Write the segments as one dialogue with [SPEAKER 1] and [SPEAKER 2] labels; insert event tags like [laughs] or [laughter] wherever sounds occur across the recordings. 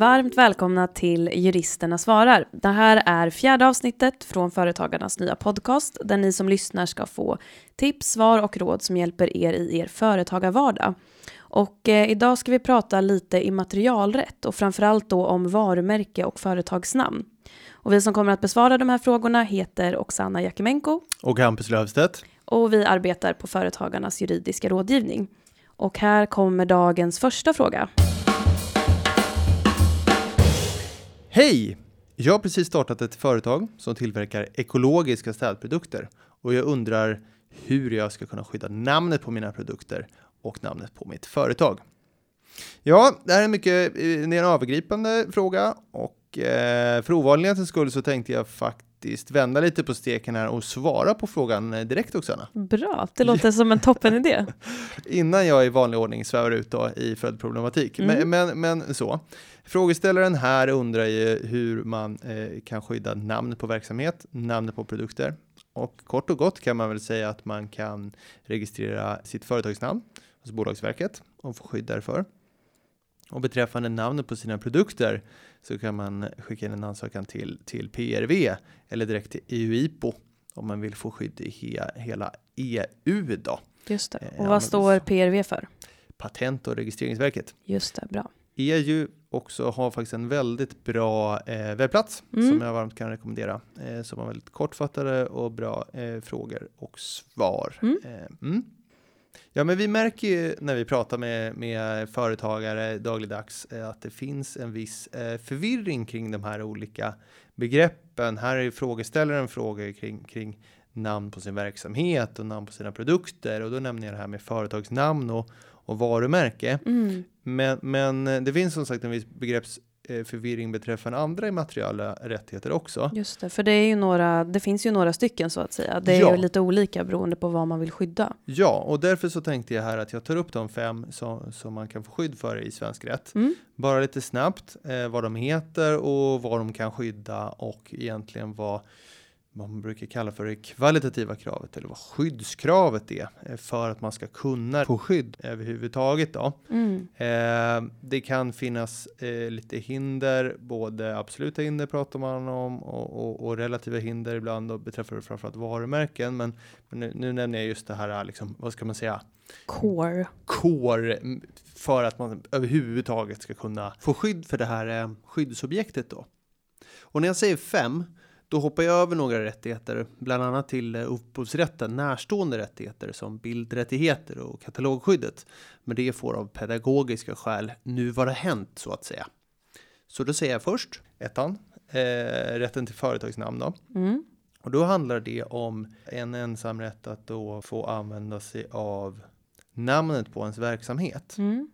[SPEAKER 1] Varmt välkomna till Juristerna svarar. Det här är fjärde avsnittet från Företagarnas nya podcast där ni som lyssnar ska få tips, svar och råd som hjälper er i er företagarvardag. Och eh, idag ska vi prata lite immaterialrätt och framförallt då om varumärke och företagsnamn. Och vi som kommer att besvara de här frågorna heter Oksana Jakimenko.
[SPEAKER 2] Och Hampus Löfstedt.
[SPEAKER 1] Och vi arbetar på Företagarnas juridiska rådgivning. Och här kommer dagens första fråga.
[SPEAKER 2] Hej! Jag har precis startat ett företag som tillverkar ekologiska städprodukter och jag undrar hur jag ska kunna skydda namnet på mina produkter och namnet på mitt företag. Ja, det här är mycket, eh, det är en övergripande fråga och eh, för ovanlighetens skull så tänkte jag faktiskt vända lite på steken här och svara på frågan direkt Oksana.
[SPEAKER 1] Bra, det låter som en toppenidé. [laughs]
[SPEAKER 2] Innan jag i vanlig ordning svävar ut då i följdproblematik. Mm. Men, men, men så. Frågeställaren här undrar ju hur man eh, kan skydda namnet på verksamhet, namnet på produkter. Och kort och gott kan man väl säga att man kan registrera sitt företagsnamn hos Bolagsverket och få skydd därför. Och beträffande namnet på sina produkter så kan man skicka in en ansökan till, till PRV eller direkt till EU-IPO om man vill få skydd i he, hela EU då.
[SPEAKER 1] Just det. Och vad står PRV för?
[SPEAKER 2] Patent och registreringsverket.
[SPEAKER 1] Just det, bra.
[SPEAKER 2] EU också har faktiskt en väldigt bra eh, webbplats mm. som jag varmt kan rekommendera. Eh, som har väldigt kortfattade och bra eh, frågor och svar. Mm. Eh, mm. Ja, men vi märker ju när vi pratar med, med företagare dagligdags eh, att det finns en viss eh, förvirring kring de här olika begreppen. Här är frågeställaren frågor kring, kring namn på sin verksamhet och namn på sina produkter och då nämner jag det här med företagsnamn och, och varumärke. Mm. Men, men eh, det finns som sagt en viss begreppsförvirring beträffande andra immateriella rättigheter också.
[SPEAKER 1] Just det, för det är ju några, det finns ju några stycken så att säga. Det är ja. ju lite olika beroende på vad man vill skydda.
[SPEAKER 2] Ja, och därför så tänkte jag här att jag tar upp de fem som, som man kan få skydd för i svensk rätt. Mm. Bara lite snabbt eh, vad de heter och vad de kan skydda och egentligen vad vad man brukar kalla för det kvalitativa kravet eller vad skyddskravet är eh, för att man ska kunna få skydd överhuvudtaget. Då. Mm. Eh, det kan finnas eh, lite hinder, både absoluta hinder pratar man om och, och, och relativa hinder ibland då beträffande framförallt varumärken. Men, men nu, nu, nämner jag just det här, liksom, vad ska man säga?
[SPEAKER 1] Core.
[SPEAKER 2] Core för att man överhuvudtaget ska kunna få skydd för det här eh, skyddsobjektet då. Och när jag säger fem då hoppar jag över några rättigheter, bland annat till eh, upphovsrätten närstående rättigheter som bildrättigheter och katalogskyddet. Men det får av pedagogiska skäl nu vara hänt så att säga. Så då säger jag först ettan, eh, rätten till företagsnamn då. Mm. Och då handlar det om en ensam rätt att då få använda sig av namnet på ens verksamhet. Mm.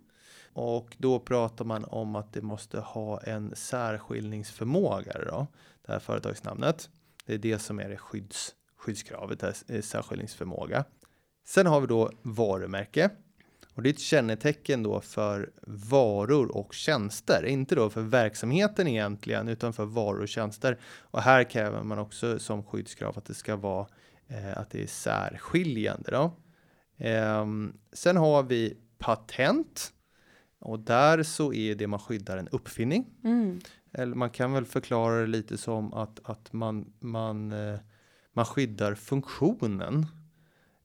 [SPEAKER 2] Och då pratar man om att det måste ha en särskiljningsförmåga då det här företagsnamnet. Det är det som är det skydds, skyddskravet, det här eh, särskiljningsförmåga. Sen har vi då varumärke och det är ett kännetecken då för varor och tjänster, inte då för verksamheten egentligen, utan för varor och tjänster. Och här kräver man också som skyddskrav att det ska vara eh, att det är särskiljande då. Eh, sen har vi patent och där så är det man skyddar en uppfinning. Mm eller man kan väl förklara det lite som att, att man, man, eh, man skyddar funktionen.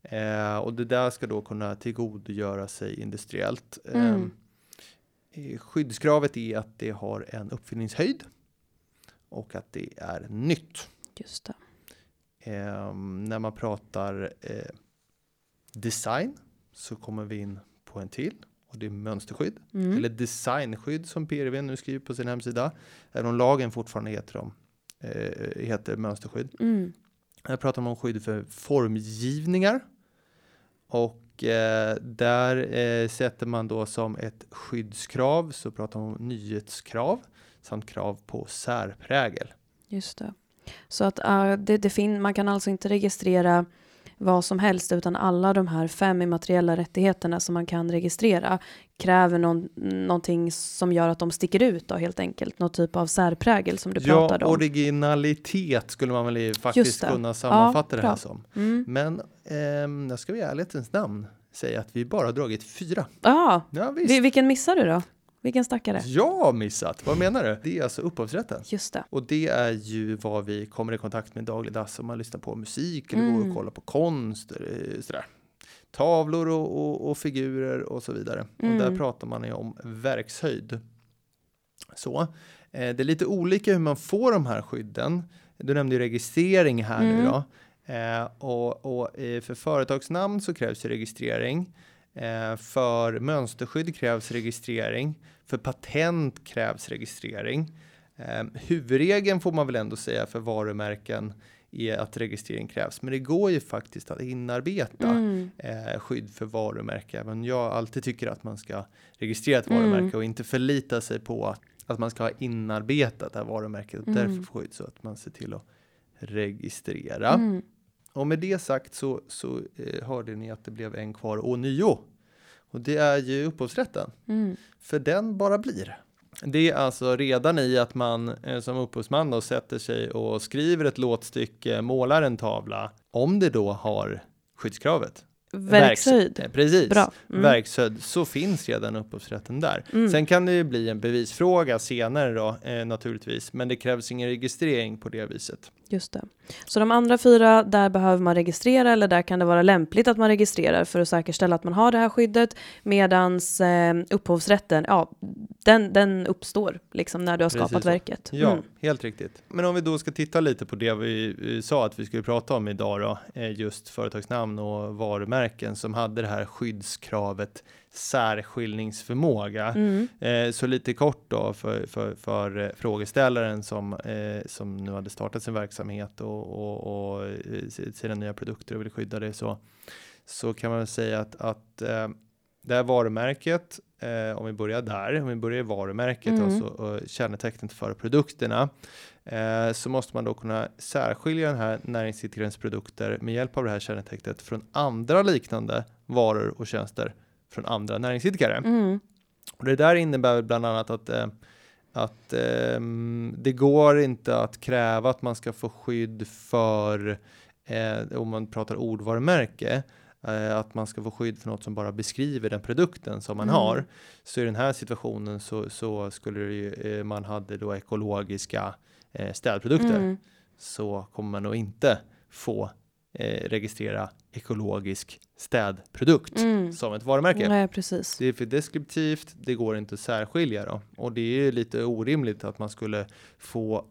[SPEAKER 2] Eh, och det där ska då kunna tillgodogöra sig industriellt. Mm. Eh, skyddskravet är att det har en uppfinningshöjd och att det är nytt.
[SPEAKER 1] Just det.
[SPEAKER 2] Eh, när man pratar eh, design så kommer vi in på en till och det är mönsterskydd mm. eller designskydd som PRV nu skriver på sin hemsida. Även om lagen fortfarande heter, dem, eh, heter mönsterskydd. Mm. Här pratar man om skydd för formgivningar och eh, där eh, sätter man då som ett skyddskrav så pratar man om nyhetskrav samt krav på särprägel.
[SPEAKER 1] Just det. Så att uh, det, det fin man kan alltså inte registrera vad som helst utan alla de här fem immateriella rättigheterna som man kan registrera kräver någon, någonting som gör att de sticker ut då helt enkelt. Någon typ av särprägel som du
[SPEAKER 2] ja,
[SPEAKER 1] pratade om.
[SPEAKER 2] originalitet skulle man väl faktiskt kunna sammanfatta ja, det här som. Mm. Men eh, jag ska i ärlighetens namn säga att vi bara dragit fyra.
[SPEAKER 1] Aha. Ja, visst. Vilken missar du då? Vilken stackare.
[SPEAKER 2] Ja, missat. Vad menar du? Det är alltså upphovsrätten.
[SPEAKER 1] Just det.
[SPEAKER 2] Och det är ju vad vi kommer i kontakt med dagligdags om man lyssnar på musik eller går och kollar på konst. eh, Sådär. Tavlor och, och, och figurer och så vidare. Och där pratar man ju om verkshöjd. Så. Eh, det är lite olika hur man får de här skydden. Du nämnde ju registrering här nu då. Eh, och och eh, för företagsnamn så krävs ju registrering. Eh, för mönsterskydd krävs registrering. För patent krävs registrering. Eh, huvudregeln får man väl ändå säga för varumärken är att registrering krävs. Men det går ju faktiskt att inarbeta
[SPEAKER 1] Mm.
[SPEAKER 2] eh, skydd för varumärke. Även jag alltid tycker att man ska registrera ett
[SPEAKER 1] Mm.
[SPEAKER 2] varumärke och inte förlita sig på att, att man ska ha inarbetat det här varumärket och
[SPEAKER 1] Mm.
[SPEAKER 2] därför få skydd så att man ser till att registrera. Och med det sagt så, så eh, hörde ni att det blev en kvar och nio. Och det är ju upphovsrätten.
[SPEAKER 1] Mm.
[SPEAKER 2] För den bara blir. Det är alltså redan i att man eh, som upphovsman då sätter sig och skriver ett låtstycke, målar en tavla, om det då har skyddskravet.
[SPEAKER 1] Verkshöjd.
[SPEAKER 2] Verks- eh, Precis.
[SPEAKER 1] Bra. Mm.
[SPEAKER 2] Verkshöjd, så finns redan upphovsrätten där.
[SPEAKER 1] Mm.
[SPEAKER 2] Sen kan det ju bli en bevisfråga senare då, eh, naturligtvis, men det krävs ingen registrering på det viset.
[SPEAKER 1] Just det. Så de andra fyra, där behöver man registrera eller där kan det vara lämpligt att man registrerar för att säkerställa att man har det här skyddet. Medans eh, upphovsrätten, ja, den, den uppstår liksom när du har
[SPEAKER 2] Precis
[SPEAKER 1] skapat
[SPEAKER 2] så.
[SPEAKER 1] verket.
[SPEAKER 2] Ja,
[SPEAKER 1] Mm.
[SPEAKER 2] helt riktigt. Men om vi då ska titta lite på det vi eh, sa att vi skulle prata om idag då, eh, just företagsnamn och varumärken som hade det här skyddskravet särskiljningsförmåga.
[SPEAKER 1] Mm.
[SPEAKER 2] Eh, så lite kort då för, för, för eh, frågeställaren som, eh, som nu hade startat sin verksamhet och, och, och eh, sina nya produkter och vill skydda det så, så kan man väl säga att, att eh, det här varumärket, eh, om vi börjar där, om vi börjar i varumärket,
[SPEAKER 1] Mm.
[SPEAKER 2] alltså eh, kännetecknet för produkterna, eh, så måste man då kunna särskilja den här näringsidkarens produkter med hjälp av det här kännetecknet från andra liknande varor och tjänster från andra näringsidkare.
[SPEAKER 1] Mm.
[SPEAKER 2] Och det där innebär bland annat att, eh, att ehm, det går inte att kräva att man ska få skydd för, eh, om man pratar ordvarumärke, eh, att man ska få skydd för något som bara beskriver den produkten som man
[SPEAKER 1] Mm.
[SPEAKER 2] har. Så i den här situationen så, så skulle det ju, eh, man hade då ekologiska eh, städprodukter
[SPEAKER 1] Mm.
[SPEAKER 2] så kommer man nog inte få eh, registrera ekologisk städprodukt
[SPEAKER 1] Mm.
[SPEAKER 2] som ett varumärke.
[SPEAKER 1] Nej, precis.
[SPEAKER 2] Det är för deskriptivt, det går inte att särskilja då. Och det är ju lite orimligt att man skulle få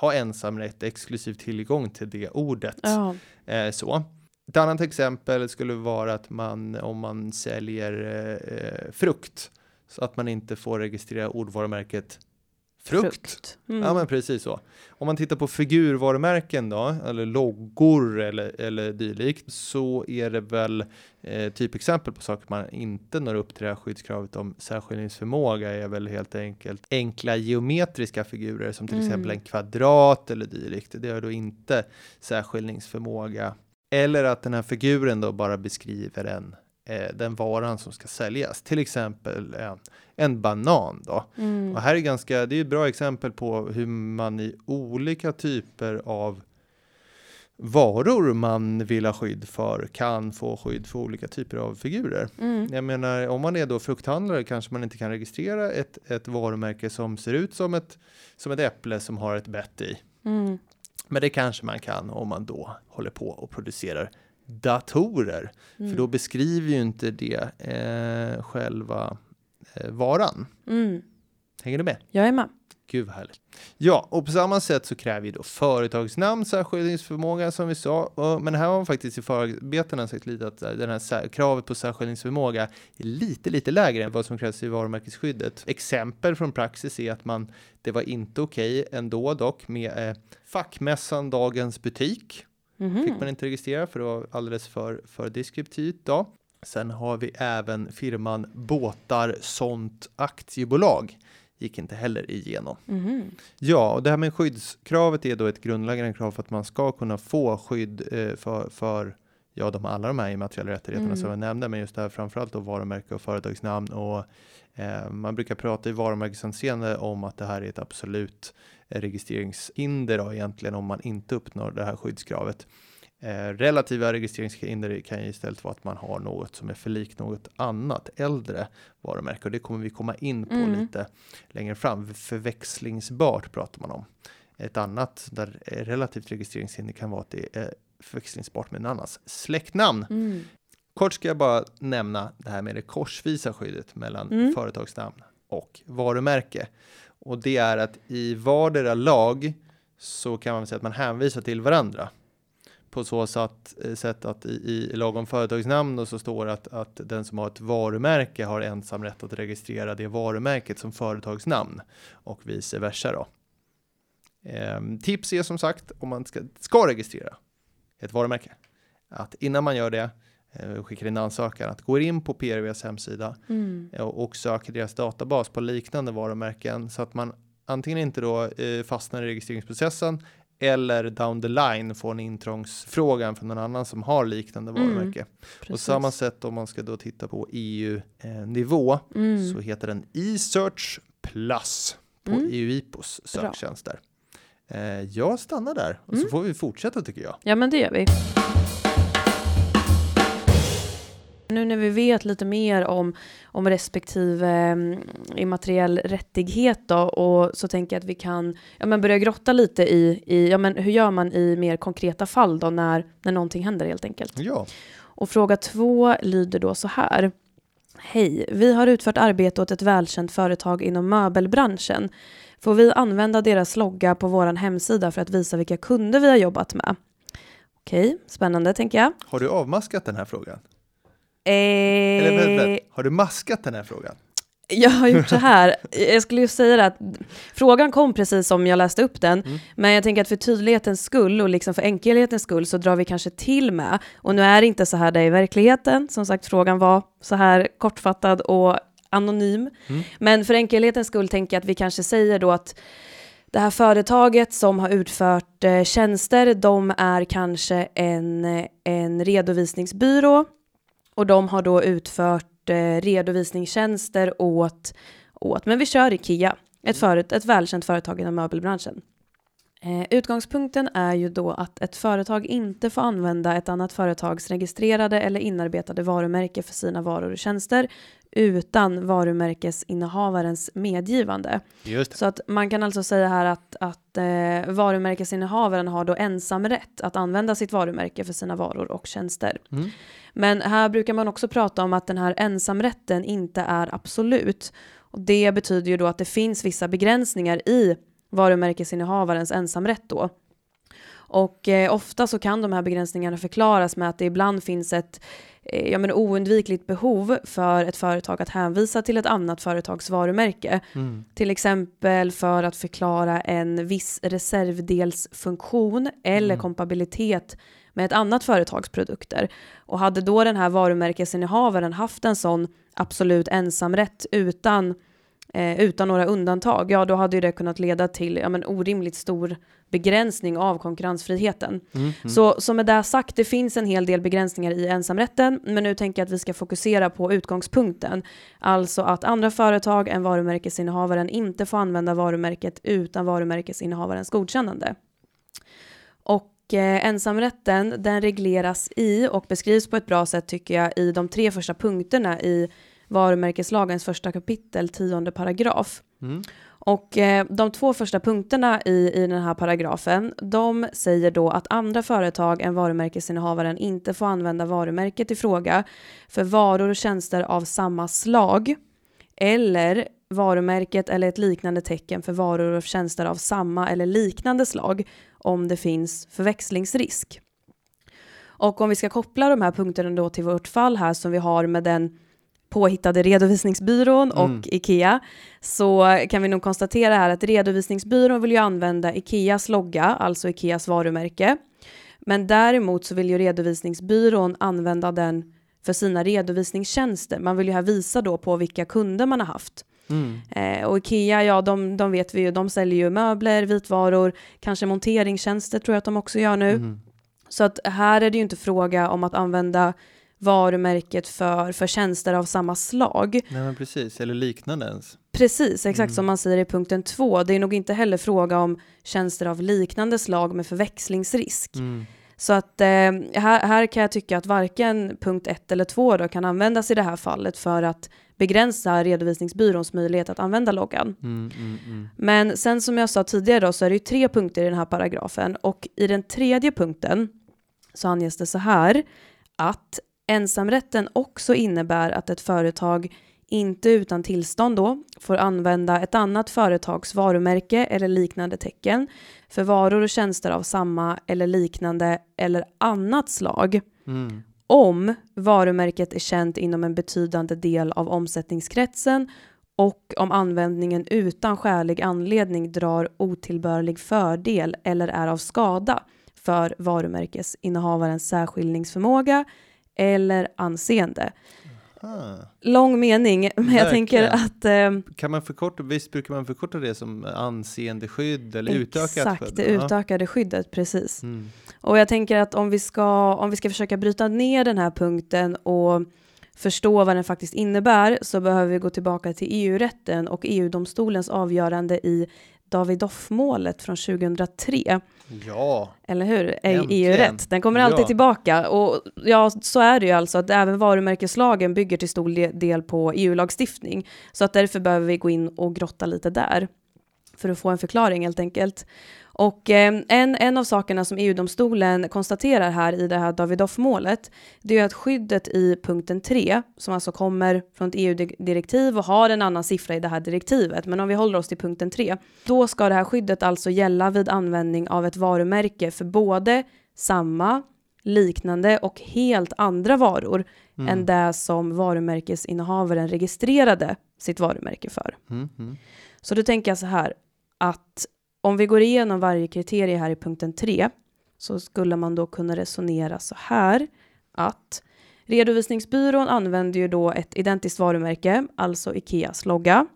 [SPEAKER 2] ha ensamrätt, exklusiv tillgång till det ordet.
[SPEAKER 1] Ja.
[SPEAKER 2] Eh, så. Ett annat exempel skulle vara att man, om man säljer eh, frukt, så att man inte får registrera ordvarumärket frukt.
[SPEAKER 1] Mm.
[SPEAKER 2] Ja men precis så. Om man tittar på figurvarumärken då, eller loggor eller, eller dylikt, så är det väl eh, typexempel på saker man inte når upp till det här skyddskravet om särskiljningsförmåga är väl helt enkelt enkla geometriska figurer som till
[SPEAKER 1] Mm.
[SPEAKER 2] exempel en kvadrat eller dylikt. Det har då inte särskiljningsförmåga. Eller att den här figuren då bara beskriver en, eh, den varan som ska säljas. Till exempel en, en banan då.
[SPEAKER 1] Mm.
[SPEAKER 2] Och här är ganska, det är ett bra exempel på hur man i olika typer av varor man vill ha skydd för kan få skydd för olika typer av figurer.
[SPEAKER 1] Mm.
[SPEAKER 2] Jag menar, om man är då frukthandlare kanske man inte kan registrera ett, ett varumärke som ser ut som ett, som ett äpple som har ett bett i.
[SPEAKER 1] Mm.
[SPEAKER 2] Men det kanske man kan om man då håller på och producerar datorer.
[SPEAKER 1] Mm.
[SPEAKER 2] För då beskriver ju inte det eh, själva eh, varan.
[SPEAKER 1] Mm.
[SPEAKER 2] Hänger du med?
[SPEAKER 1] Jag är med.
[SPEAKER 2] Gud vad härligt. Ja, och på samma sätt så kräver ju då företagsnamn särskiljningsförmåga som vi sa. Men här har man faktiskt i förarbetena sagt lite att eh, den här kravet på särskiljningsförmåga är lite, lite lägre än vad som krävs i varumärkesskyddet. Exempel från praxis är att man, det var inte okej ändå dock med eh, fackmässan Dagens Butik.
[SPEAKER 1] Mhm.
[SPEAKER 2] Fick man inte registrera för det var alldeles för, för deskriptivt då. Sen har vi även firman Båtar Sånt Aktiebolag. Gick inte heller igenom.
[SPEAKER 1] Mhm.
[SPEAKER 2] Ja, och det här med skyddskravet är då ett grundläggande krav för att man ska kunna få skydd eh, för, för ja, de, alla de här immateriella rättigheterna
[SPEAKER 1] Mm.
[SPEAKER 2] som jag nämnde, men just det här framförallt då varumärke och företagsnamn och man brukar prata i varumärkesanseende om att det här är ett absolut eh, registreringshinder då, egentligen om man inte uppnår det här skyddskravet. Eh, relativa registreringshinder kan ju istället vara att man har något som är för likt något annat äldre varumärke och det kommer vi komma in på
[SPEAKER 1] Mm.
[SPEAKER 2] lite längre fram. Förväxlingsbart pratar man om. Ett annat där eh, relativt registreringshinder kan vara att det är förväxlingsbart med en annans släktnamn.
[SPEAKER 1] Mm.
[SPEAKER 2] Kort ska jag bara nämna det här med det korsvisa skyddet mellan
[SPEAKER 1] Mm.
[SPEAKER 2] företagsnamn och varumärke. Och det är att i vardera lag så kan man säga att man hänvisar till varandra. På så sätt, eh, sätt att i, i lag om företagsnamn och så står det att, att den som har ett varumärke har ensam rätt att registrera det varumärket som företagsnamn och vice versa då. Ehm, tips är som sagt om man ska, ska registrera ett varumärke att innan man gör det skickar in ansökan att gå in på PRVs hemsida
[SPEAKER 1] Mm.
[SPEAKER 2] eh, och söker deras databas på liknande varumärken så att man antingen inte då eh, fastnar i registreringsprocessen eller down the line får en intrångsfrågan från någon annan som har liknande
[SPEAKER 1] Mm,
[SPEAKER 2] varumärke. På
[SPEAKER 1] Precis.
[SPEAKER 2] samma sätt om man ska då titta på EU-nivå
[SPEAKER 1] Mm.
[SPEAKER 2] så heter den e-search plus på
[SPEAKER 1] Mm.
[SPEAKER 2] EU-IPOs söktjänster. Eh, jag stannar där och så
[SPEAKER 1] Mm.
[SPEAKER 2] får vi fortsätta tycker jag.
[SPEAKER 1] Ja, men det gör vi. Nu när vi vet lite mer om, om respektive mm, immateriell rättighet då, och så tänker jag att vi kan ja, men börja grotta lite i, i ja, men hur gör man i mer konkreta fall då när, när någonting händer helt enkelt.
[SPEAKER 2] Ja.
[SPEAKER 1] Och fråga två lyder då så här. Hej, vi har utfört arbete åt ett välkänt företag inom möbelbranschen. Får vi använda deras logga på vår hemsida för att visa vilka kunder vi har jobbat med? Okej, spännande tänker jag.
[SPEAKER 2] Har du avmaskat den här frågan?
[SPEAKER 1] Eh,
[SPEAKER 2] Eller vänta, vänta. har du maskat den här frågan?
[SPEAKER 1] Jag har gjort så [laughs] här. Jag skulle ju säga att frågan kom precis som jag läste upp den,
[SPEAKER 2] Mm.
[SPEAKER 1] men jag tänker att för tydlighetens skull och liksom för enkelhetens skull så drar vi kanske till med, och nu är det inte så här det är i verkligheten, som sagt frågan var så här kortfattad och anonym,
[SPEAKER 2] Mm.
[SPEAKER 1] men för enkelhetens skull tänker jag att vi kanske säger då att det här företaget som har utfört eh, tjänster, de är kanske en, en redovisningsbyrå och de har då utfört eh, redovisningstjänster åt, åt, men vi kör Ikea, ett, föret, ett välkänt företag inom möbelbranschen. Eh, utgångspunkten är ju då att ett företag inte får använda ett annat företags registrerade eller inarbetade varumärke för sina varor och tjänster utan varumärkesinnehavarens medgivande. Så att man kan alltså säga här att, att eh, varumärkesinnehavaren har då ensam rätt att använda sitt varumärke för sina varor och tjänster.
[SPEAKER 2] Mm.
[SPEAKER 1] Men här brukar man också prata om att den här ensamrätten inte är absolut. Och det betyder ju då att det finns vissa begränsningar i varumärkesinnehavarens ensamrätt då. Och eh, ofta så kan de här begränsningarna förklaras med att det ibland finns ett eh, ja, men oundvikligt behov för ett företag att hänvisa till ett annat företags varumärke.
[SPEAKER 2] Mm.
[SPEAKER 1] Till exempel för att förklara en viss reservdelsfunktion eller
[SPEAKER 2] Mm.
[SPEAKER 1] kompabilitet med ett annat företags produkter. Och hade då den här varumärkesinnehavaren haft en sån absolut ensamrätt utan, eh, utan några undantag, ja då hade ju det kunnat leda till ja, men orimligt stor begränsning av konkurrensfriheten.
[SPEAKER 2] Mm. Mm.
[SPEAKER 1] Så, så med det sagt, det finns en hel del begränsningar i ensamrätten, men nu tänker jag att vi ska fokusera på utgångspunkten. Alltså att andra företag än varumärkesinnehavaren inte får använda varumärket utan varumärkesinnehavarens godkännande. Och eh, ensamrätten, den regleras i och beskrivs på ett bra sätt tycker jag i de tre första punkterna i varumärkeslagens första kapitel, tionde paragraf.
[SPEAKER 2] Mm.
[SPEAKER 1] Och eh, de två första punkterna i, i den här paragrafen, de säger då att andra företag än varumärkesinnehavaren inte får använda varumärket i fråga för varor och tjänster av samma slag eller varumärket eller ett liknande tecken för varor och tjänster av samma eller liknande slag om det finns förväxlingsrisk. Och om vi ska koppla de här punkterna då till vårt fall här som vi har med den påhittade redovisningsbyrån och
[SPEAKER 2] Mm.
[SPEAKER 1] IKEA så kan vi nog konstatera här att redovisningsbyrån vill ju använda IKEAs logga, alltså IKEAs varumärke. Men däremot så vill ju redovisningsbyrån använda den för sina redovisningstjänster. Man vill ju här visa då på vilka kunder man har haft.
[SPEAKER 2] Mm.
[SPEAKER 1] Eh, och Ikea, ja de, de vet vi ju, de säljer ju möbler, vitvaror, kanske monteringstjänster tror jag att de också gör nu.
[SPEAKER 2] Mm.
[SPEAKER 1] Så att här är det ju inte fråga om att använda varumärket för, för tjänster av samma slag.
[SPEAKER 2] Nej men precis, eller liknande ens.
[SPEAKER 1] Precis, exakt
[SPEAKER 2] Mm.
[SPEAKER 1] som man säger i punkten två. Det är nog inte heller fråga om tjänster av liknande slag med förväxlingsrisk.
[SPEAKER 2] Mm.
[SPEAKER 1] Så att eh, här, här kan jag tycka att varken punkt 1 eller 2 då kan användas i det här fallet för att begränsa redovisningsbyråns möjlighet att använda loggan.
[SPEAKER 2] Mm, mm, mm.
[SPEAKER 1] Men sen som jag sa tidigare då, så är det ju tre punkter i den här paragrafen och i den tredje punkten så anges det så här att ensamrätten också innebär att ett företag inte utan tillstånd då får använda ett annat företags varumärke eller liknande tecken för varor och tjänster av samma eller liknande eller annat slag
[SPEAKER 2] Mm.
[SPEAKER 1] om varumärket är känt inom en betydande del av omsättningskretsen och om användningen utan skälig anledning drar otillbörlig fördel eller är av skada för varumärkesinnehavarens särskiljningsförmåga eller anseende.
[SPEAKER 2] Ah.
[SPEAKER 1] Lång mening, men jag
[SPEAKER 2] Verkligen.
[SPEAKER 1] tänker att eh,
[SPEAKER 2] Kan man förkorta, visst brukar man förkorta det som anseendeskydd eller utökat
[SPEAKER 1] exakt
[SPEAKER 2] skydd?
[SPEAKER 1] det
[SPEAKER 2] Ja.
[SPEAKER 1] utökade skyddet, precis.
[SPEAKER 2] Mm.
[SPEAKER 1] Och jag tänker att om vi, ska, om vi ska försöka bryta ner den här punkten och förstå vad den faktiskt innebär så behöver vi gå tillbaka till EU-rätten och EU-domstolens avgörande i Davidoff-målet från 2003.
[SPEAKER 2] Ja,
[SPEAKER 1] Eller hur? Är
[SPEAKER 2] Äntligen.
[SPEAKER 1] EU-rätt. Den kommer alltid
[SPEAKER 2] Ja.
[SPEAKER 1] tillbaka. Och ja, så är det ju alltså att även varumärkeslagen bygger till stor del på EU-lagstiftning. Så att därför behöver vi gå in och grotta lite där. För att få en förklaring helt enkelt. Och eh, en, en av sakerna som EU-domstolen konstaterar här i det här Davidoff-målet, det är att skyddet i punkten 3, som alltså kommer från ett EU-direktiv och har en annan siffra i det här direktivet, men om vi håller oss till punkten 3, då ska det här skyddet alltså gälla vid användning av ett varumärke för både samma, liknande och helt andra varor
[SPEAKER 2] Mm.
[SPEAKER 1] än det som varumärkesinnehavaren registrerade sitt varumärke för.
[SPEAKER 2] Mm, mm.
[SPEAKER 1] Så då tänker jag så här att om vi går igenom varje kriterie här i punkten 3 så skulle man då kunna resonera så här att redovisningsbyrån använder ju då ett identiskt varumärke, alltså Ikeas logga.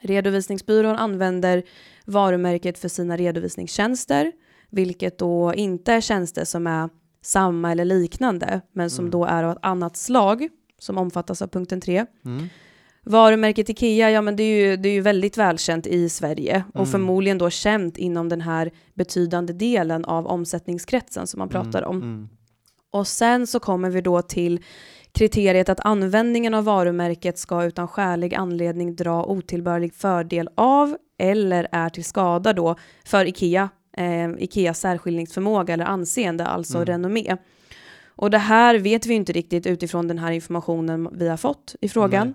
[SPEAKER 1] Redovisningsbyrån använder varumärket för sina redovisningstjänster, vilket då inte är tjänster som är samma eller liknande, men som
[SPEAKER 2] Mm.
[SPEAKER 1] då är av ett annat slag som omfattas av punkten 3.
[SPEAKER 2] Mm.
[SPEAKER 1] Varumärket Ikea, ja men det är ju, det är ju väldigt välkänt i Sverige och
[SPEAKER 2] Mm.
[SPEAKER 1] förmodligen då känt inom den här betydande delen av omsättningskretsen som man pratar om.
[SPEAKER 2] Mm.
[SPEAKER 1] Och sen så kommer vi då till kriteriet att användningen av varumärket ska utan skälig anledning dra otillbörlig fördel av eller är till skada då för Ikea, eh, Ikeas särskiljningsförmåga eller anseende, alltså
[SPEAKER 2] Mm.
[SPEAKER 1] renommé. Och det här vet vi inte riktigt utifrån den här informationen vi har fått i frågan.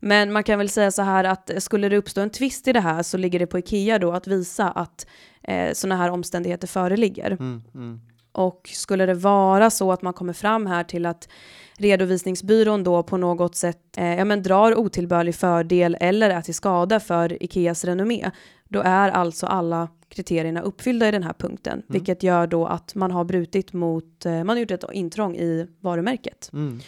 [SPEAKER 1] Men man kan väl säga så här att skulle det uppstå en tvist i det här så ligger det på Ikea då att visa att eh, sådana här omständigheter föreligger.
[SPEAKER 2] Mm. Mm.
[SPEAKER 1] Och skulle det vara så att man kommer fram här till att redovisningsbyrån då på något sätt eh, ja, men drar otillbörlig fördel eller är till skada för Ikeas renommé, då är alltså alla kriterierna uppfyllda i den här punkten, vilket gör då att man har brutit mot, eh, man har gjort ett intrång i varumärket.
[SPEAKER 2] Mm.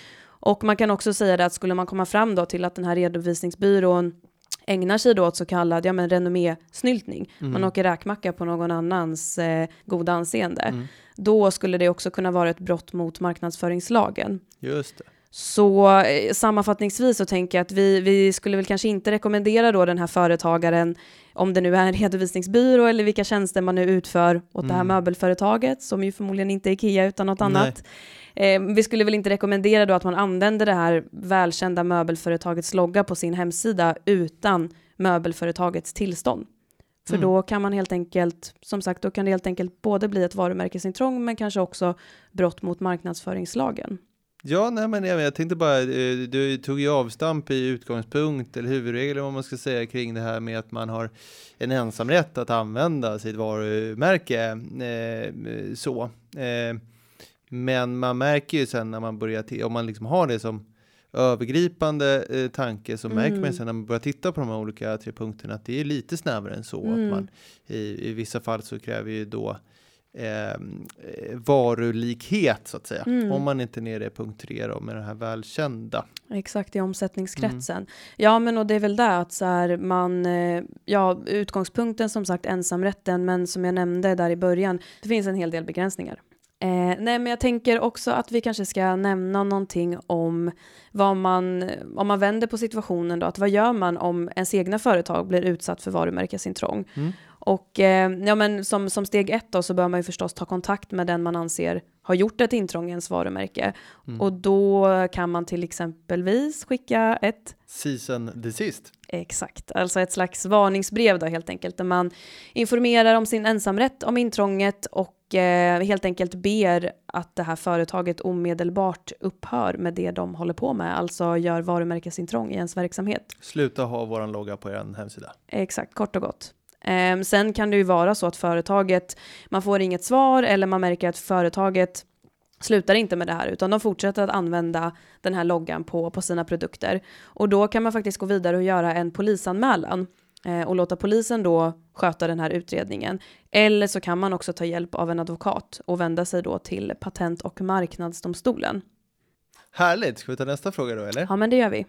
[SPEAKER 1] Och man kan också säga det att skulle man komma fram då till att den här redovisningsbyrån ägnar sig då åt så kallad ja, men renommésnyltning, man åker räkmacka på någon annans eh, goda anseende,
[SPEAKER 2] Mm.
[SPEAKER 1] då skulle det också kunna vara ett brott mot marknadsföringslagen.
[SPEAKER 2] Just det.
[SPEAKER 1] Så eh, sammanfattningsvis så tänker jag att vi, vi skulle väl kanske inte rekommendera då den här företagaren, om det nu är en redovisningsbyrå eller vilka tjänster man nu utför åt det här
[SPEAKER 2] Mm.
[SPEAKER 1] möbelföretaget, som ju förmodligen inte är Ikea utan något
[SPEAKER 2] Nej.
[SPEAKER 1] annat. Eh, vi skulle väl inte rekommendera då att man använder det här välkända möbelföretagets logga på sin hemsida utan möbelföretagets tillstånd. För
[SPEAKER 2] Mm.
[SPEAKER 1] då kan man helt enkelt, som sagt, då kan det helt enkelt både bli ett varumärkesintrång men kanske också brott mot marknadsföringslagen.
[SPEAKER 2] Ja, nej, men jag, jag tänkte bara, eh, du tog ju avstamp i utgångspunkt eller huvudregel vad man ska säga kring det här med att man har en ensamrätt att använda sitt varumärke. Eh, så. Eh, men man märker ju sen när man börjar, ti- om man liksom har det som övergripande eh, tanke så märker man
[SPEAKER 1] Mm.
[SPEAKER 2] sen när man börjar titta på de här olika tre punkterna att det är lite snävare än så.
[SPEAKER 1] Mm.
[SPEAKER 2] Att man, i, I vissa fall så kräver ju då eh, eh, varulikhet så att säga.
[SPEAKER 1] Mm.
[SPEAKER 2] Om man inte är nere i punkt 3 då med det här välkända.
[SPEAKER 1] Exakt, i omsättningskretsen. Ja, men och det är väl det att så här, man, eh, ja, utgångspunkten som sagt ensamrätten, men som jag nämnde där i början, det finns en hel del begränsningar. Eh, nej, men jag tänker också att vi kanske ska nämna någonting om vad man, om man vänder på situationen då, att vad gör man om ens egna företag blir utsatt för varumärkesintrång?
[SPEAKER 2] Mm.
[SPEAKER 1] Och eh, ja, men som, som steg ett då så bör man ju förstås ta kontakt med den man anser har gjort ett intrång i ens varumärke.
[SPEAKER 2] Mm.
[SPEAKER 1] Och då kan man till exempelvis skicka ett
[SPEAKER 2] Season desist.
[SPEAKER 1] Exakt, alltså ett slags varningsbrev då helt enkelt, där man informerar om sin ensamrätt om intrånget och eh, helt enkelt ber att det här företaget omedelbart upphör med det de håller på med, alltså gör varumärkesintrång i ens verksamhet.
[SPEAKER 2] Sluta ha våran logga på er hemsida.
[SPEAKER 1] Exakt, kort och gott. Eh, sen kan det ju vara så att företaget, man får inget svar eller man märker att företaget slutar inte med det här utan de fortsätter att använda den här loggan på, på sina produkter. Och då kan man faktiskt gå vidare och göra en polisanmälan eh, och låta polisen då sköta den här utredningen. Eller så kan man också ta hjälp av en advokat och vända sig då till Patent och marknadsdomstolen.
[SPEAKER 2] Härligt, ska vi ta nästa fråga då eller?
[SPEAKER 1] Ja men det gör vi.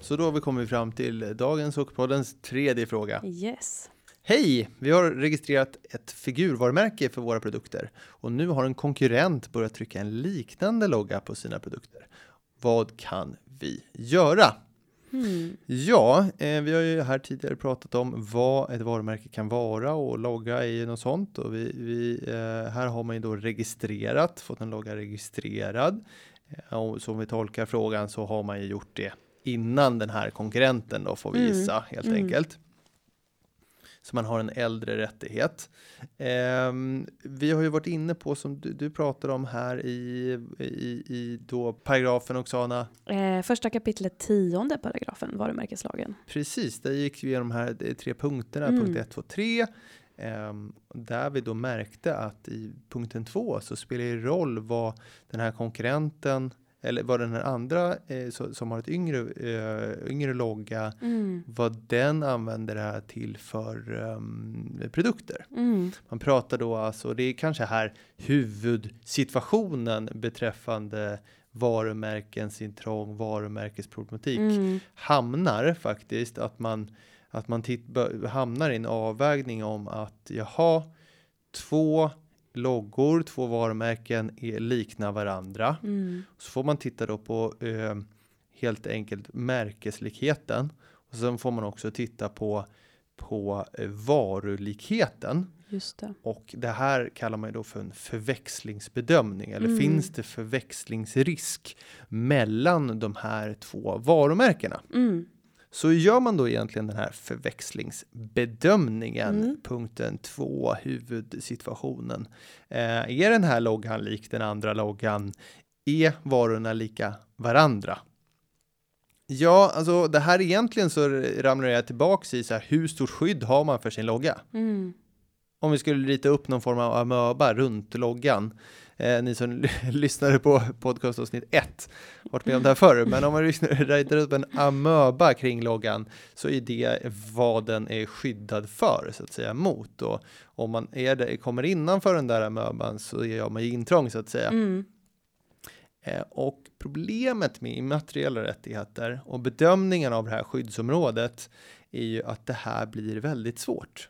[SPEAKER 2] Så då har vi kommit fram till dagens och poddens tredje fråga.
[SPEAKER 1] Yes.
[SPEAKER 2] Hej! Vi har registrerat ett figurvarumärke för våra produkter och nu har en konkurrent börjat trycka en liknande logga på sina produkter. Vad kan vi göra?
[SPEAKER 1] Hmm.
[SPEAKER 2] Ja, eh, vi har ju här tidigare pratat om vad ett varumärke kan vara och logga är ju något sånt och vi, vi eh, här har man ju då registrerat, fått en logga registrerad. Eh, och som vi tolkar frågan så har man ju gjort det innan den här konkurrenten då får vi
[SPEAKER 1] Mm.
[SPEAKER 2] gissa helt
[SPEAKER 1] Mm.
[SPEAKER 2] enkelt. Så man har en äldre rättighet. Ehm, vi har ju varit inne på som du, du pratade om här i, i, i då paragrafen Oksana.
[SPEAKER 1] Eh, första kapitlet tionde paragrafen, varumärkeslagen.
[SPEAKER 2] Precis, där gick vi igenom de här eh, tre punkterna,
[SPEAKER 1] Mm.
[SPEAKER 2] punkt 1, 2, 3. Ehm, där vi då märkte att i punkten 2 så spelar det roll vad den här konkurrenten eller vad den här andra eh, så, som har ett yngre, eh, yngre logga,
[SPEAKER 1] Mm.
[SPEAKER 2] vad den använder det här till för ehm, produkter.
[SPEAKER 1] Mm.
[SPEAKER 2] Man pratar då alltså, det är kanske här huvudsituationen beträffande varumärkens intrång, varumärkesproblematik
[SPEAKER 1] Mm.
[SPEAKER 2] hamnar faktiskt att man att man titt, hamnar i en avvägning om att jaha, två loggor, två varumärken är liknar varandra.
[SPEAKER 1] Mm.
[SPEAKER 2] Så får man titta då på eh, helt enkelt märkeslikheten och sen får man också titta på på eh, varulikheten
[SPEAKER 1] det.
[SPEAKER 2] och det här kallar man ju då för en förväxlingsbedömning eller
[SPEAKER 1] Mm.
[SPEAKER 2] finns det förväxlingsrisk mellan de här två varumärkena?
[SPEAKER 1] Mm.
[SPEAKER 2] Så hur gör man då egentligen den här förväxlingsbedömningen?
[SPEAKER 1] Mm.
[SPEAKER 2] Punkten två, huvudsituationen. Eh, är den här loggan lik den andra loggan? Är varorna lika varandra? Ja, alltså det här egentligen så ramlar jag tillbaks i så här, hur stort skydd har man för sin logga?
[SPEAKER 1] Mm.
[SPEAKER 2] Om vi skulle rita upp någon form av amöba runt loggan. Eh, ni som [laughs] lyssnade på podcastavsnitt 1 varit med om det här förr, men om man [laughs] ritar upp en amöba kring loggan så är det vad den är skyddad för så att säga mot. Och om man är det, kommer innanför den där amöban så gör man ju intrång så att säga.
[SPEAKER 1] Mm.
[SPEAKER 2] Eh, och problemet med immateriella rättigheter och bedömningen av det här skyddsområdet är ju att det här blir väldigt svårt.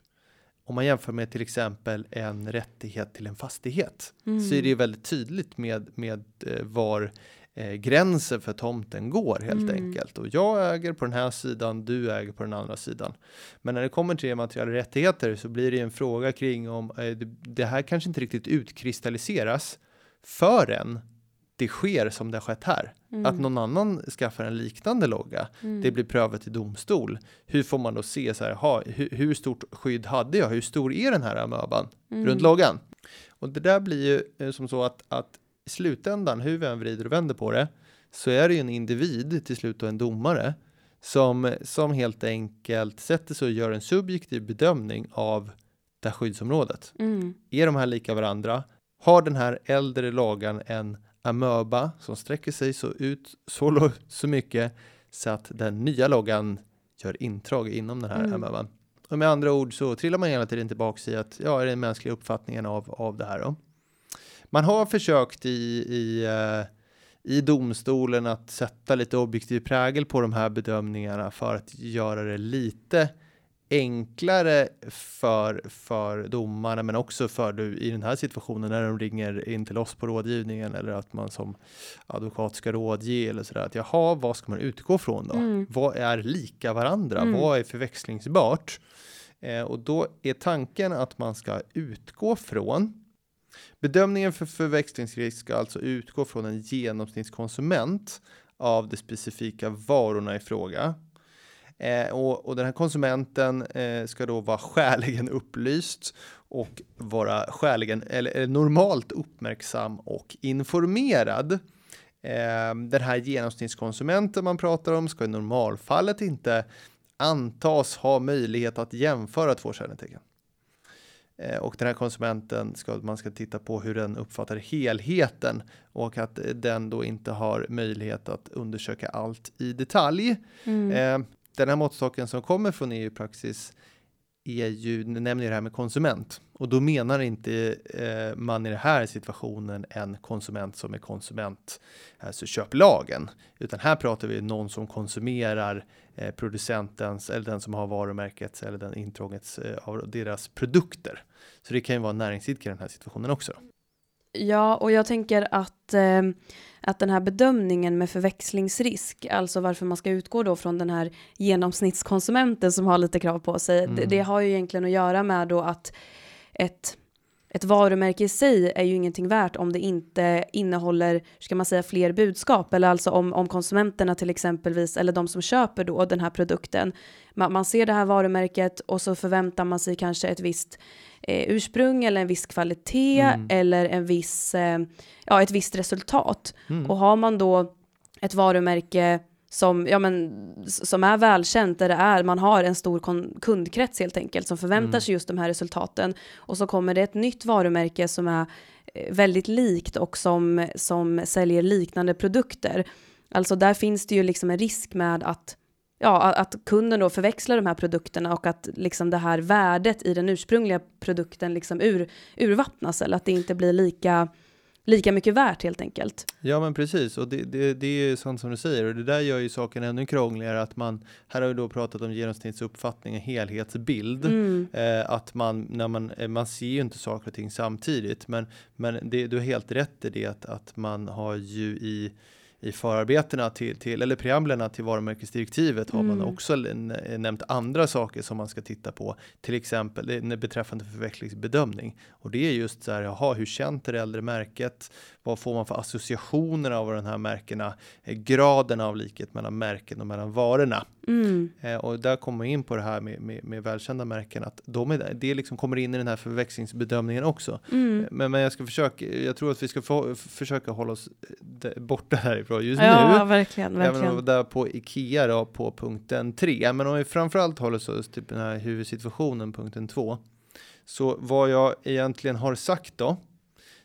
[SPEAKER 2] Om man jämför med till exempel en rättighet till en fastighet
[SPEAKER 1] Mm.
[SPEAKER 2] så är det ju väldigt tydligt med, med eh, var eh, gränsen för tomten går helt
[SPEAKER 1] Mm.
[SPEAKER 2] enkelt. Och jag äger på den här sidan, du äger på den andra sidan. Men när det kommer till immateriella rättigheter så blir det ju en fråga kring om eh, det, det här kanske inte riktigt utkristalliseras förrän det sker som det har skett här.
[SPEAKER 1] Mm.
[SPEAKER 2] Att någon annan skaffar en liknande logga.
[SPEAKER 1] Mm.
[SPEAKER 2] Det blir prövat i domstol. Hur får man då se så här, ha, hur, hur stort skydd hade jag? Hur stor är den här amöban
[SPEAKER 1] Mm.
[SPEAKER 2] runt loggan? Och det där blir ju eh, som så att, att i slutändan, hur vi än vrider och vänder på det, så är det ju en individ till slut och en domare som, som helt enkelt sätter sig och gör en subjektiv bedömning av det här skyddsområdet.
[SPEAKER 1] Mm.
[SPEAKER 2] Är de här lika varandra? Har den här äldre lagan en amöba som sträcker sig så ut så, så mycket så att den nya loggan gör intrång inom den här
[SPEAKER 1] Mm.
[SPEAKER 2] amöban? Och med andra ord så trillar man hela tiden tillbaks i att ja, är den mänskliga uppfattningen av, av det här då? Man har försökt i, i, eh, i domstolen att sätta lite objektiv prägel på de här bedömningarna för att göra det lite enklare för, för domarna, men också för du i den här situationen när de ringer in till oss på rådgivningen eller att man som advokat ska rådge eller sådär. Att jaha, vad ska man utgå från då?
[SPEAKER 1] Mm.
[SPEAKER 2] Vad är lika varandra?
[SPEAKER 1] Mm.
[SPEAKER 2] Vad är förväxlingsbart? Eh, och då är tanken att man ska utgå från Bedömningen för förväxlingsrisk ska alltså utgå från en genomsnittskonsument av de specifika varorna i fråga. Eh, och, och den här konsumenten eh, ska då vara skäligen upplyst och vara skäligen eller, normalt uppmärksam och informerad. Eh, den här genomsnittskonsumenten man pratar om ska i normalfallet inte antas ha möjlighet att jämföra två kännetecken. Eh, och den här konsumenten ska man ska titta på hur den uppfattar helheten och att den då inte har möjlighet att undersöka allt i detalj.
[SPEAKER 1] Mm.
[SPEAKER 2] Eh, den här måttstocken som kommer från EU-praxis är ju, nämner ju det här med konsument och då menar inte eh, man i den här situationen en konsument som är konsument, alltså köplagen, utan här pratar vi någon som konsumerar eh, producentens eller den som har varumärkets eller den intrångets eh, av deras produkter. Så det kan ju vara näringsidkare i den här situationen också.
[SPEAKER 1] Ja, och jag tänker att, eh, att den här bedömningen med förväxlingsrisk, alltså varför man ska utgå då från den här genomsnittskonsumenten som har lite krav på sig,
[SPEAKER 2] Mm.
[SPEAKER 1] det, det har ju egentligen att göra med då att ett, ett varumärke i sig är ju ingenting värt om det inte innehåller, ska man säga, fler budskap, eller alltså om, om konsumenterna till exempelvis, eller de som köper då den här produkten, man, man ser det här varumärket och så förväntar man sig kanske ett visst eh, ursprung eller en viss kvalitet
[SPEAKER 2] Mm.
[SPEAKER 1] eller en viss, eh, ja, ett visst resultat.
[SPEAKER 2] Mm.
[SPEAKER 1] Och har man då ett varumärke som, ja, men, som är välkänt, där det är, man har en stor kundkrets helt enkelt, som förväntar
[SPEAKER 2] Mm.
[SPEAKER 1] sig just de här resultaten. Och så kommer det ett nytt varumärke som är eh, väldigt likt och som, som säljer liknande produkter. Alltså där finns det ju liksom en risk med att ja, att kunden då förväxlar de här produkterna och att liksom det här värdet i den ursprungliga produkten liksom ur, urvattnas eller att det inte blir lika, lika mycket värt helt enkelt.
[SPEAKER 2] Ja men precis och det, det, det är ju sånt som du säger och det där gör ju saken ännu krångligare att man här har vi då pratat om genomsnittsuppfattning och helhetsbild
[SPEAKER 1] Mm.
[SPEAKER 2] eh, att man när man eh, man ser ju inte saker och ting samtidigt men men det, du har helt rätt i det att, att man har ju i i förarbetena till, till eller preamblerna till varumärkesdirektivet har man
[SPEAKER 1] Mm.
[SPEAKER 2] också n- nämnt andra saker som man ska titta på, till exempel eh, beträffande förväxlingsbedömning. Och det är just så här, jaha, hur känt är det äldre märket? Vad får man för associationer av de här märkena? Eh, Graden av likhet mellan märken och mellan varorna.
[SPEAKER 1] Mm.
[SPEAKER 2] Eh, och där kommer man in på det här med, med, med välkända märken, att de är, det liksom kommer in i den här förväxlingsbedömningen också.
[SPEAKER 1] Mm.
[SPEAKER 2] Men, men jag ska försöka, jag tror att vi ska få, försöka hålla oss borta härifrån just
[SPEAKER 1] Ja,
[SPEAKER 2] nu.
[SPEAKER 1] verkligen,
[SPEAKER 2] Även
[SPEAKER 1] verkligen.
[SPEAKER 2] om där på Ikea då på punkten 3. Men om vi framförallt håller oss till den här huvudsituationen, punkten 2. Så vad jag egentligen har sagt då,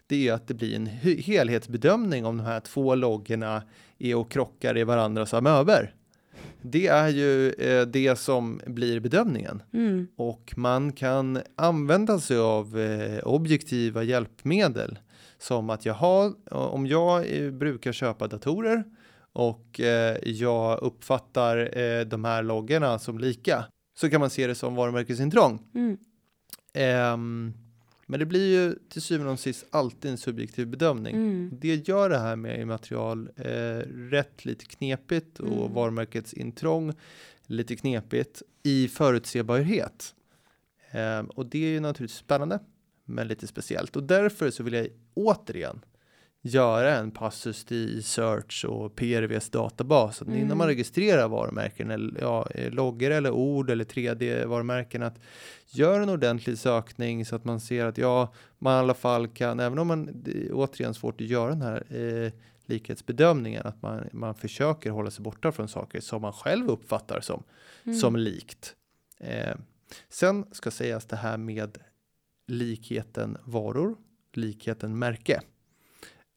[SPEAKER 2] det är att det blir en he- helhetsbedömning om de här två loggorna är och krockar i varandras amöber. Det är ju eh, det som blir bedömningen
[SPEAKER 1] Mm.
[SPEAKER 2] och man kan använda sig av eh, objektiva hjälpmedel som att jaha, om jag eh, brukar köpa datorer och eh, jag uppfattar eh, de här loggorna som lika så kan man se det som varumärkesintrång.
[SPEAKER 1] Mm.
[SPEAKER 2] Ehm, men det blir ju till syvende och sist alltid en subjektiv bedömning.
[SPEAKER 1] Mm.
[SPEAKER 2] Det gör det här med immaterial eh, rätt lite knepigt och
[SPEAKER 1] Mm.
[SPEAKER 2] varumärkets intrång lite knepigt i förutsebarhet. Ehm, och det är ju naturligtvis spännande, men lite speciellt. Och därför så vill jag återigen göra en passus i Search och PRVs databas. Att
[SPEAKER 1] Mm.
[SPEAKER 2] Innan man registrerar varumärken, eller ja, eh, loggor eller ord eller 3D-varumärken, att gör en ordentlig sökning så att man ser att ja, man i alla fall kan, även om man, återigen svårt att göra den här eh, likhetsbedömningen, att man, man försöker hålla sig borta från saker som man själv uppfattar som,
[SPEAKER 1] Mm.
[SPEAKER 2] som likt. Eh, sen ska sägas det här med likheten varor, likheten märke.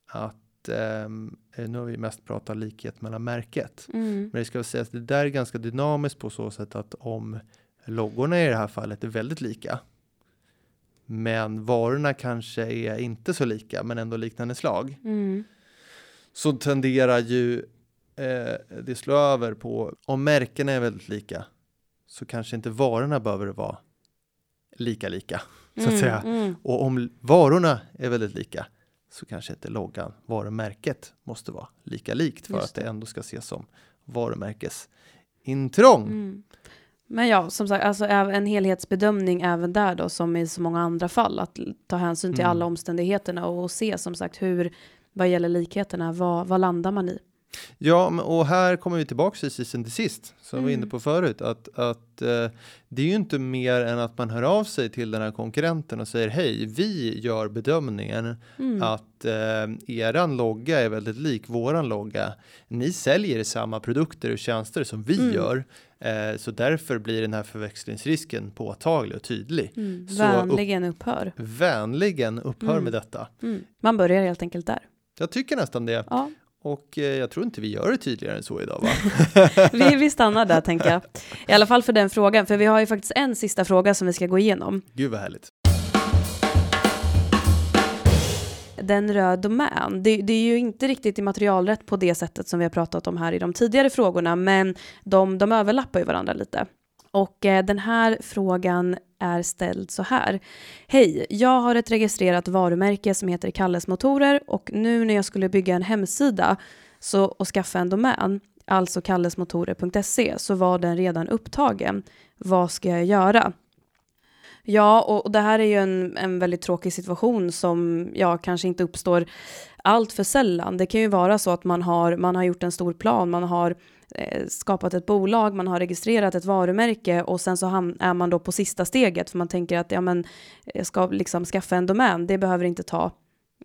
[SPEAKER 2] Att ehm, nu har vi mest pratat likhet mellan märket.
[SPEAKER 1] Mm.
[SPEAKER 2] Men det ska sägas, det där är ganska dynamiskt på så sätt att om loggorna i det här fallet är väldigt lika. Men varorna kanske är inte så lika, men ändå liknande slag.
[SPEAKER 1] Mm.
[SPEAKER 2] Så tenderar ju eh, det slå över på, om märkena är väldigt lika, så kanske inte varorna behöver vara lika lika så att
[SPEAKER 1] Mm,
[SPEAKER 2] säga.
[SPEAKER 1] mm.
[SPEAKER 2] Och om varorna är väldigt lika så kanske inte loggan, varumärket måste vara lika likt för
[SPEAKER 1] Just
[SPEAKER 2] att det
[SPEAKER 1] det.
[SPEAKER 2] ändå ska ses som varumärkesintrång.
[SPEAKER 1] Mm. Men ja, som sagt, alltså en helhetsbedömning även där då, som i så många andra fall, att ta hänsyn till
[SPEAKER 2] Mm.
[SPEAKER 1] alla omständigheterna och, se som sagt hur, vad gäller likheterna, vad, vad landar man i?
[SPEAKER 2] Ja, och här kommer vi tillbaka till sist till sist, som vi var inne
[SPEAKER 1] Mm.
[SPEAKER 2] på förut, att, att eh, det är ju inte mer än att man hör av sig till den här konkurrenten och säger hej, vi gör bedömningen
[SPEAKER 1] Mm.
[SPEAKER 2] att eh, eran logga är väldigt lik våran logga. Ni säljer samma produkter och tjänster som vi
[SPEAKER 1] Mm.
[SPEAKER 2] gör, eh, så därför blir den här förväxlingsrisken påtaglig och tydlig.
[SPEAKER 1] Mm.
[SPEAKER 2] så
[SPEAKER 1] Vänligen upphör.
[SPEAKER 2] Vänligen upphör
[SPEAKER 1] Mm.
[SPEAKER 2] med detta.
[SPEAKER 1] Mm. Man börjar helt enkelt där.
[SPEAKER 2] Jag tycker nästan det.
[SPEAKER 1] Ja,
[SPEAKER 2] Och eh, jag tror inte vi gör det tydligare än så idag va? [laughs]
[SPEAKER 1] vi, vi stannar där tänker jag. [laughs] I alla fall för den frågan, för vi har ju faktiskt en sista fråga som vi ska gå igenom.
[SPEAKER 2] Gud vad härligt.
[SPEAKER 1] Den rör domän. Det, det är ju inte riktigt immaterialrätt på det sättet som vi har pratat om här i de tidigare frågorna, men de, de överlappar ju varandra lite. Och eh, den här frågan är ställd så här. Hej, jag har ett registrerat varumärke som heter Kalles Motorer och nu när jag skulle bygga en hemsida så, och skaffa en domän, alltså kallesmotorer.se, så var den redan upptagen. Vad ska jag göra? Ja, och det här är ju en, en väldigt tråkig situation som ja, kanske inte uppstår allt för sällan. Det kan ju vara så att man har, man har gjort en stor plan, man har Eh, skapat ett bolag, man har registrerat ett varumärke och sen så är man då på sista steget för man tänker att ja, men, jag ska liksom skaffa en domän, det behöver inte ta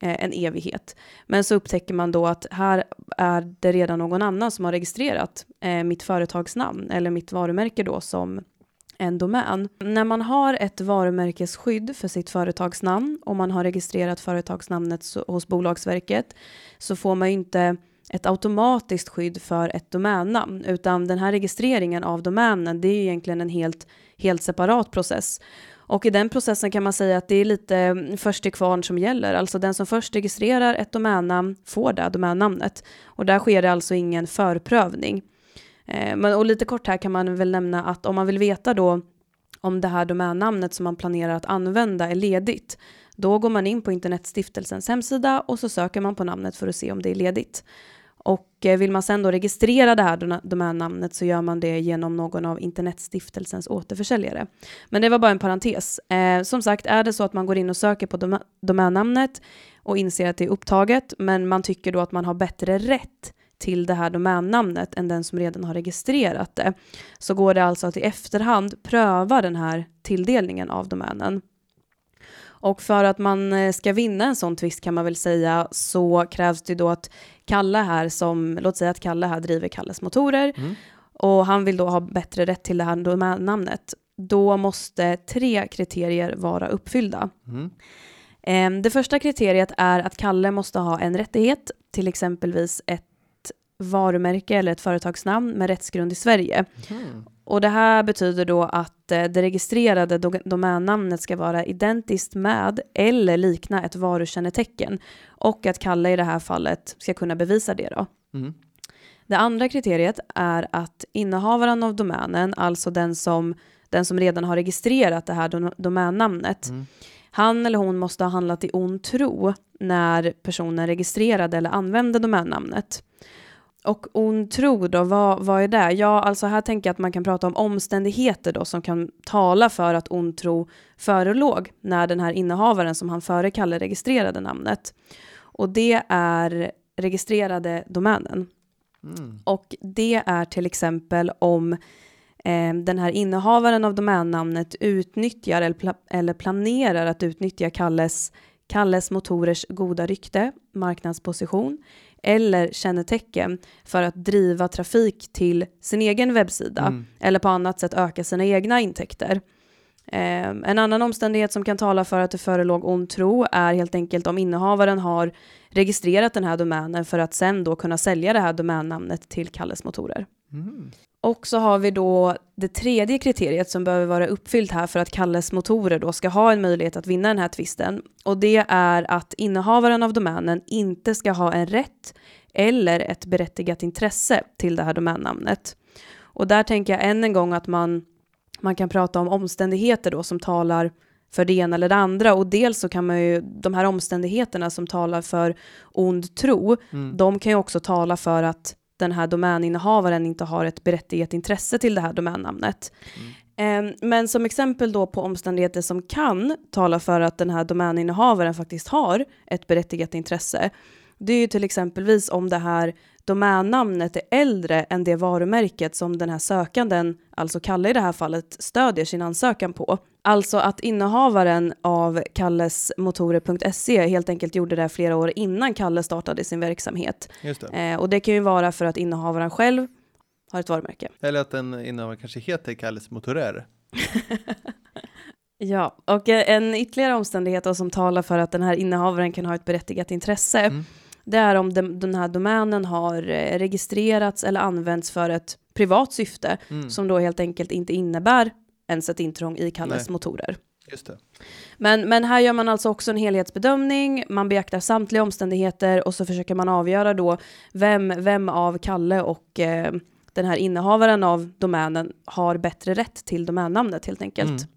[SPEAKER 1] eh, en evighet. Men så upptäcker man då att här är det redan någon annan som har registrerat eh, mitt företagsnamn eller mitt varumärke då som en domän. När man har ett varumärkesskydd för sitt företagsnamn och man har registrerat företagsnamnet hos Bolagsverket så får man ju inte ett automatiskt skydd för ett domännamn utan den här registreringen av domänen det är ju egentligen en helt, helt separat process. Och i den processen kan man säga att det är lite mm, först till kvarn som gäller. Alltså den som först registrerar ett domännamn får det domännamnet. Och där sker det alltså ingen förprövning. Eh, men, och lite kort här kan man väl nämna att om man vill veta då om det här domännamnet som man planerar att använda är ledigt, då går man in på Internetstiftelsens hemsida och så söker man på namnet för att se om det är ledigt. Och eh, vill man sen då registrera det här domännamnet så gör man det genom någon av Internetstiftelsens återförsäljare. Men det var bara en parentes. Eh, som sagt, är det så att man går in och söker på dom domännamnet och inser att det är upptaget, men man tycker då att man har bättre rätt till det här domännamnet än den som redan har registrerat det, så går det alltså att i efterhand pröva den här tilldelningen av domänen. Och för att man eh, ska vinna en sån tvist kan man väl säga så krävs det då att Kalle här som, låt säga att Kalle här driver Kalles motorer
[SPEAKER 2] Mm.
[SPEAKER 1] och han vill då ha bättre rätt till det här domännamnet. Då måste tre kriterier vara uppfyllda.
[SPEAKER 2] Mm.
[SPEAKER 1] Em, Det första kriteriet är att Kalle måste ha en rättighet, till exempelvis ett varumärke eller ett företagsnamn med rättsgrund i Sverige.
[SPEAKER 2] Mhm.
[SPEAKER 1] Och det här betyder då att eh, det registrerade do- domännamnet ska vara identiskt med eller likna ett varukännetecken och att Kalle i det här fallet ska kunna bevisa det då.
[SPEAKER 2] Mm.
[SPEAKER 1] Det andra kriteriet är att innehavaren av domänen, alltså den som, den som redan har registrerat det här dom- domännamnet,
[SPEAKER 2] Mm.
[SPEAKER 1] han eller hon måste ha handlat i ond tro när personen registrerade eller använde domännamnet. Och ond tro då, vad, vad är det? Ja, alltså här tänker jag att man kan prata om omständigheter då som kan tala för att ond tro förelåg när den här innehavaren som han före Kalle registrerade namnet. Och det är registrerade domänen.
[SPEAKER 2] Mm.
[SPEAKER 1] Och det är till exempel om eh, den här innehavaren av domännamnet utnyttjar eller, pla- eller planerar att utnyttja Kalles, Kalles motorers goda rykte, marknadsposition eller kännetecken för att driva trafik till sin egen webbsida
[SPEAKER 2] Mm.
[SPEAKER 1] eller på annat sätt öka sina egna intäkter. Eh, en annan omständighet som kan tala för att det förelåg ond tro är helt enkelt om innehavaren har registrerat den här domänen för att sen då kunna sälja det här domännamnet till Kalles motorer.
[SPEAKER 2] Mm.
[SPEAKER 1] Och så har vi då det tredje kriteriet som behöver vara uppfyllt här för att Kalles motorer då ska ha en möjlighet att vinna den här tvisten. Och det är att innehavaren av domänen inte ska ha en rätt eller ett berättigat intresse till det här domännamnet. Och där tänker jag än en gång att man man kan prata om omständigheter då som talar för det ena eller det andra och dels så kan man ju, de här omständigheterna som talar för ond tro,
[SPEAKER 2] Mm.
[SPEAKER 1] de kan ju också tala för att den här domäninnehavaren inte har ett berättigat intresse till det här domännamnet. Eh, Men som exempel då på omständigheter som kan tala för att den här domäninnehavaren faktiskt har ett berättigat intresse, det är ju till exempelvis om det här domännamnet är äldre än det varumärket som den här sökanden, alltså Kalle i det här fallet, stödjer sin ansökan på. Alltså att innehavaren av kallesmotorer.se helt enkelt gjorde det flera år innan Kalle startade sin verksamhet.
[SPEAKER 2] Just det.
[SPEAKER 1] Eh, och det kan ju vara för att innehavaren själv har ett varumärke.
[SPEAKER 2] Eller att den innehavaren kanske heter Kalles Motorer. [laughs]
[SPEAKER 1] Ja, och eh, en ytterligare omständighet som talar för att den här innehavaren kan ha ett berättigat intresse,
[SPEAKER 2] Mm.
[SPEAKER 1] Det är om den, den här domänen har eh, registrerats eller använts för ett privat syfte
[SPEAKER 2] Mm.
[SPEAKER 1] som då helt enkelt inte innebär ens ett intrång i Kalles
[SPEAKER 2] Nej.
[SPEAKER 1] motorer. Men, men här gör man alltså också en helhetsbedömning, man beaktar samtliga omständigheter och så försöker man avgöra då vem, vem av Kalle och eh, den här innehavaren av domänen har bättre rätt till domännamnet helt enkelt. Ehm,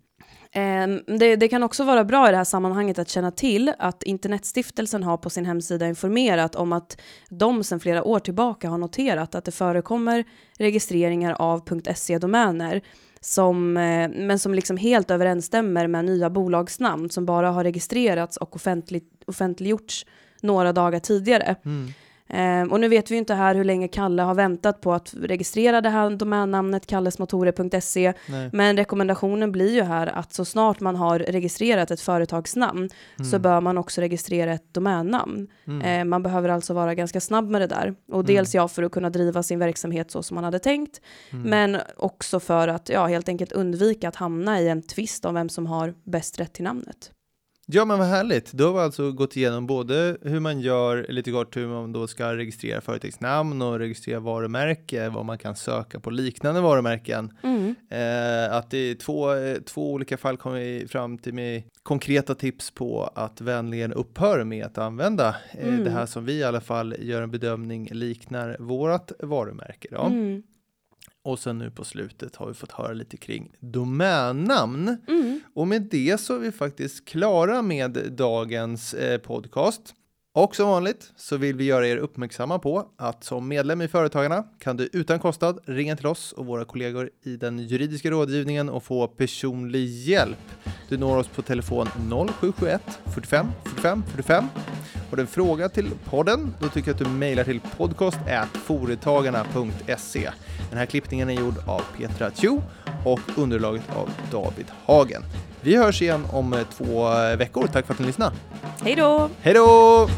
[SPEAKER 1] Ehm, det, det kan också vara bra i det här sammanhanget att känna till att Internetstiftelsen har på sin hemsida informerat om att de sedan flera år tillbaka har noterat att det förekommer registreringar av .se-domäner som, eh, men som liksom helt överensstämmer med nya bolagsnamn som bara har registrerats och offentlig, offentliggjorts några dagar tidigare.
[SPEAKER 2] Mm.
[SPEAKER 1] Eh, och nu vet vi ju inte här hur länge Kalle har väntat på att registrera det här domännamnet kallesmotorer.se men rekommendationen blir ju här att så snart man har registrerat ett företagsnamn så bör man också registrera ett domännamn.
[SPEAKER 2] Mm.
[SPEAKER 1] Eh, man behöver alltså vara ganska snabb med det där. Och dels ja, för att kunna driva sin verksamhet så som man hade tänkt,
[SPEAKER 2] Mm.
[SPEAKER 1] men också för att ja, helt enkelt undvika att hamna i en tvist om vem som har bäst rätt till namnet.
[SPEAKER 2] Ja men vad härligt, då har vi alltså gått igenom både hur man gör, lite kort hur man då ska registrera företagsnamn och registrera varumärke, vad man kan söka på liknande varumärken.
[SPEAKER 1] Mm.
[SPEAKER 2] Eh, att i två, eh, två olika fall kommer vi fram till med konkreta tips på att vänligen upphöra med att använda eh,
[SPEAKER 1] Mm.
[SPEAKER 2] det här som vi i alla fall gör en bedömning liknar vårat varumärke. Då.
[SPEAKER 1] Mm.
[SPEAKER 2] Och sen nu på slutet har vi fått höra lite kring domännamn.
[SPEAKER 1] Mm.
[SPEAKER 2] Och med det så är vi faktiskt klara med dagens eh, podcast. Och som vanligt så vill vi göra er uppmärksamma på att som medlem i Företagarna kan du utan kostnad ringa till oss och våra kollegor i den juridiska rådgivningen och få personlig hjälp. Du når oss på telefon 0771 45 45 45. Har du en fråga till podden, då tycker jag att du mejlar till podcast.foretagarna.se. Den här klippningen är gjord av Petra Tjo och underlaget av David Hagen. Vi hörs igen om eh, två veckor. Tack för att ni lyssnade.
[SPEAKER 1] Hej då!
[SPEAKER 2] Hej då!